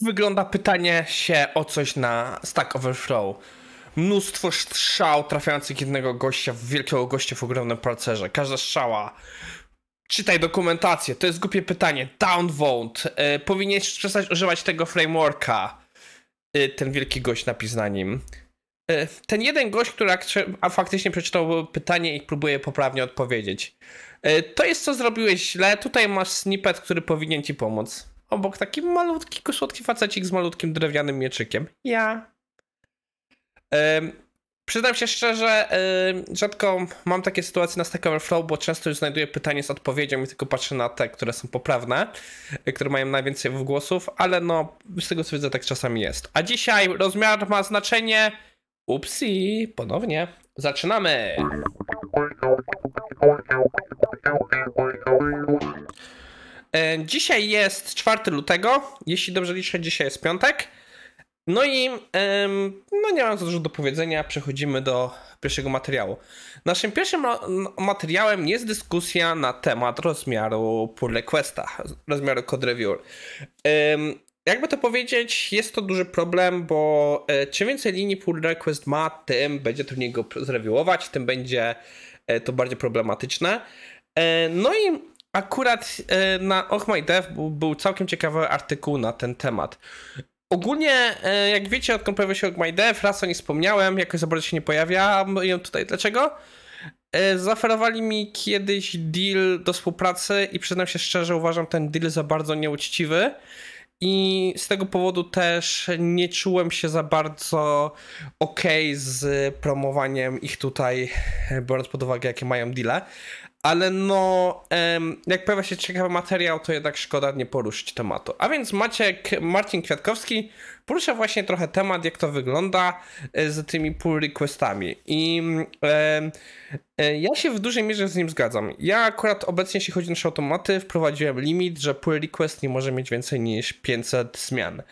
Wygląda pytanie się o coś na Stack Overflow? Mnóstwo strzał trafiających jednego gościa wielkiego gościa w ogromnym parcerze. Każda strzała. Czytaj dokumentację. To jest głupie pytanie. Downvote. Yy, powinieneś przestać używać tego frameworka. Yy, ten wielki gość napis na nim. Yy, ten jeden gość, który a faktycznie przeczytał pytanie i próbuje poprawnie odpowiedzieć. Yy, to jest co zrobiłeś źle. Tutaj masz snippet, który powinien ci pomóc obok taki malutki, słodki facecik z malutkim drewnianym mieczykiem. Ja. Ym, przyznam się szczerze, rzadko mam takie sytuacje na Stack Overflow, bo często już znajduję pytanie z odpowiedzią i tylko patrzę na te, które są poprawne, y, które mają najwięcej głosów, ale no, z tego co widzę, tak czasami jest. A dzisiaj rozmiar ma znaczenie. Upsi, ponownie. Zaczynamy. E, dzisiaj jest 4 lutego, jeśli dobrze liczę, dzisiaj jest piątek. No i no nie mam za dużo do powiedzenia, przechodzimy do pierwszego materiału. Naszym pierwszym materiałem jest dyskusja na temat rozmiaru pull requesta, rozmiaru code review. Jakby to powiedzieć, jest to duży problem, bo e, czym więcej linii pull request ma, tym będzie trudniej go zreviewować, tym będzie e, to bardziej problematyczne. No i akurat e, na Och My Dev był całkiem ciekawy artykuł na ten temat. Ogólnie, e, jak wiecie, odkąd pojawił się My Dev, raz o nie wspomniałem, jakoś za bardzo się nie pojawia. Ją tutaj dlaczego? E, zaoferowali mi kiedyś deal do współpracy i przyznam się szczerze, uważam ten deal za bardzo nieuczciwy. I z tego powodu też nie czułem się za bardzo ok z promowaniem ich tutaj, biorąc pod uwagę, jakie mają deale. Ale no, jak pojawia się ciekawy materiał, to jednak szkoda nie poruszyć tematu. A więc Maciek, Marcin Kwiatkowski porusza właśnie trochę temat, jak to wygląda e, z tymi pull requestami. I e, ja się w dużej mierze z nim zgadzam. Ja akurat obecnie, jeśli chodzi o nasze automaty, wprowadziłem limit, że pull request nie może mieć więcej niż 500 zmian.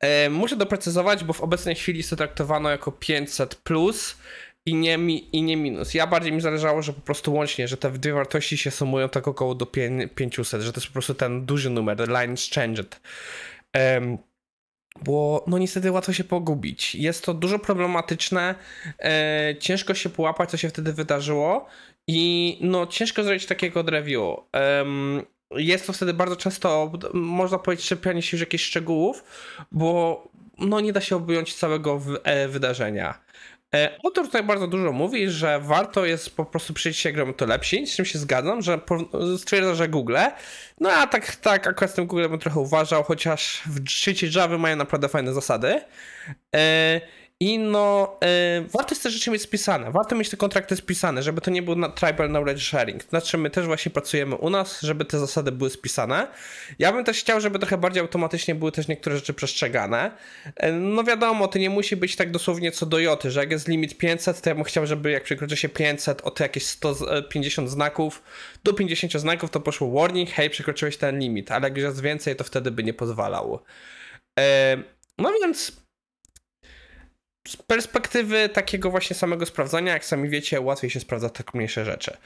E, muszę doprecyzować, bo w obecnej chwili jest to traktowano jako 500 plus i nie, mi, i nie minus. Ja bardziej mi zależało, że po prostu łącznie, że te dwie wartości się sumują tak około do 500, że to jest po prostu ten duży numer, line changed. Um, bo no niestety łatwo się pogubić. Jest to dużo problematyczne, e, ciężko się połapać, co się wtedy wydarzyło i no ciężko zrobić takiego review. Um, jest to wtedy bardzo często, można powiedzieć, czepianie się już jakichś szczegółów, bo no nie da się objąć całego e, wydarzenia. E, autor tutaj bardzo dużo mówi, że warto jest po prostu przyjść się grą to lepsi, z czym się zgadzam, że stwierdza, że Google. No a tak, tak, akurat z tym Google bym trochę uważał, chociaż w świecie Java mają naprawdę fajne zasady. E, I no, y, warto jest te rzeczy mieć spisane. Warto mieć te kontrakty spisane, żeby to nie był na tribal knowledge sharing. Nad czym my też właśnie pracujemy u nas, żeby te zasady były spisane. Ja bym też chciał, żeby trochę bardziej automatycznie były też niektóre rzeczy przestrzegane. Y, no wiadomo, to nie musi być tak dosłownie co do joty, że jak jest limit 500, to ja bym chciał, żeby jak przekroczy się 500 o te jakieś 150 znaków, do 50 znaków to poszło warning, hej, przekroczyłeś ten limit, ale jak już jest więcej, to wtedy by nie pozwalał. Y, no więc z perspektywy takiego właśnie samego sprawdzania, jak sami wiecie, łatwiej się sprawdza tak mniejsze rzeczy.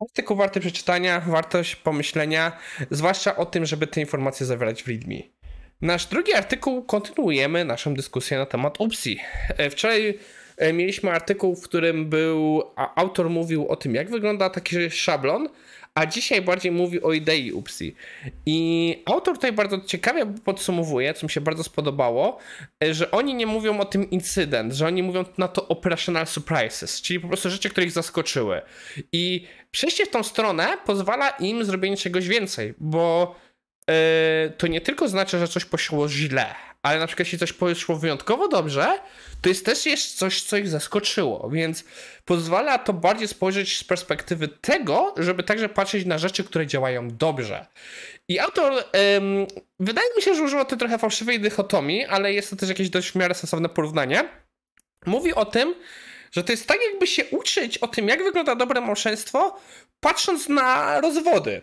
Artykuł warty przeczytania, wartość pomyślenia, zwłaszcza o tym, żeby te informacje zawierać w README. Nasz drugi artykuł kontynuujemy naszą dyskusję na temat UPSI. E, wczoraj mieliśmy artykuł, w którym był autor mówił o tym, jak wygląda taki szablon, a dzisiaj bardziej mówi o idei UPSI. I autor tutaj bardzo ciekawie podsumowuje, co mi się bardzo spodobało, że oni nie mówią o tym incydent, że oni mówią na to operational surprises, czyli po prostu rzeczy, które ich zaskoczyły. I przejście w tą stronę pozwala im zrobienie czegoś więcej, bo yy, to nie tylko znaczy, że coś poszło źle, ale na przykład jeśli coś poszło wyjątkowo dobrze, to jest też jest coś, co ich zaskoczyło, więc pozwala to bardziej spojrzeć z perspektywy tego, żeby także patrzeć na rzeczy, które działają dobrze. I autor, ym, wydaje mi się, że używa tutaj trochę fałszywej dychotomii, ale jest to też jakieś dość w miarę sensowne porównanie. Mówi o tym, że to jest tak, jakby się uczyć o tym, jak wygląda dobre małżeństwo, patrząc na rozwody.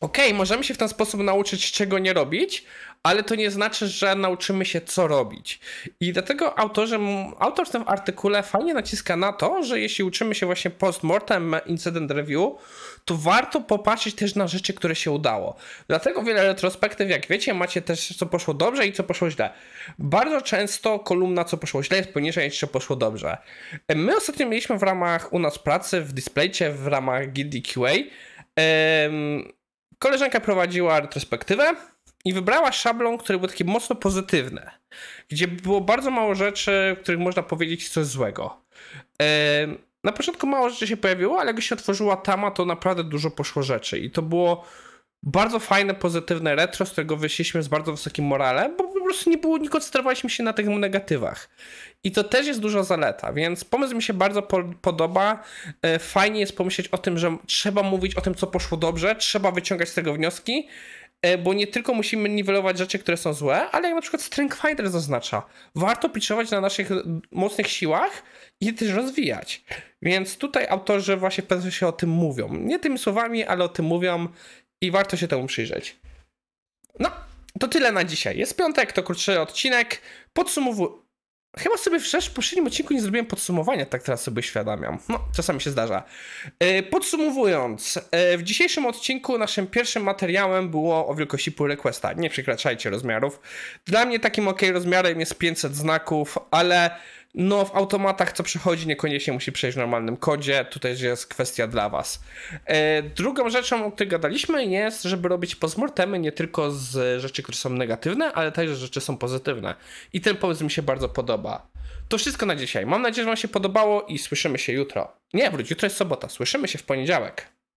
Okej, możemy się w ten sposób nauczyć, czego nie robić, ale to nie znaczy, że nauczymy się, co robić. I dlatego autorzy, autor w tym artykule fajnie naciska na to, że jeśli uczymy się właśnie post-mortem incident review, to warto popatrzeć też na rzeczy, które się udało. Dlatego wiele retrospektyw, jak wiecie, macie też co poszło dobrze i co poszło źle. Bardzo często kolumna co poszło źle jest poniżej niż co poszło dobrze. My ostatnio mieliśmy w ramach u nas pracy w displaycie w ramach Gildii QA koleżanka prowadziła retrospektywę i wybrała szablon, który był taki mocno pozytywny, gdzie było bardzo mało rzeczy, w których można powiedzieć coś złego. Na początku mało rzeczy się pojawiło, ale jak się otworzyła tama, to naprawdę dużo poszło rzeczy i to było bardzo fajne, pozytywne retro, z którego wyszliśmy z bardzo wysokim moralem, bo po prostu nie, było, nie koncentrowaliśmy się na tych negatywach. I to też jest duża zaleta, więc pomysł mi się bardzo po podoba. E, fajnie jest pomyśleć o tym, że trzeba mówić o tym, co poszło dobrze, trzeba wyciągać z tego wnioski, e, bo nie tylko musimy niwelować rzeczy, które są złe, ale jak na przykład Strength Finder zaznacza, warto pitchować na naszych mocnych siłach i je też rozwijać. Więc tutaj autorzy właśnie pewnie się o tym mówią. Nie tymi słowami, ale o tym mówią i warto się temu przyjrzeć. No, to tyle na dzisiaj. Jest piątek, to krótszy odcinek. Podsumowuję. Chyba sobie w poprzednim odcinku nie zrobiłem podsumowania, tak teraz sobie świadamiam. No, czasami się zdarza. E, podsumowując, e, w dzisiejszym odcinku naszym pierwszym materiałem było o wielkości pull requesta. Nie przekraczajcie rozmiarów. Dla mnie takim ok rozmiarem jest 500 znaków, ale no w automatach co przychodzi niekoniecznie musi przejść w normalnym kodzie, tutaj jest kwestia dla was. E, drugą rzeczą, o której gadaliśmy jest, żeby robić postmortemy nie tylko z rzeczy, które są negatywne, ale też rzeczy są pozytywne. I ten pomysł mi się bardzo podoba. To wszystko na dzisiaj. Mam nadzieję, że wam się podobało i słyszymy się jutro. Nie, wróć, jutro jest sobota. Słyszymy się w poniedziałek.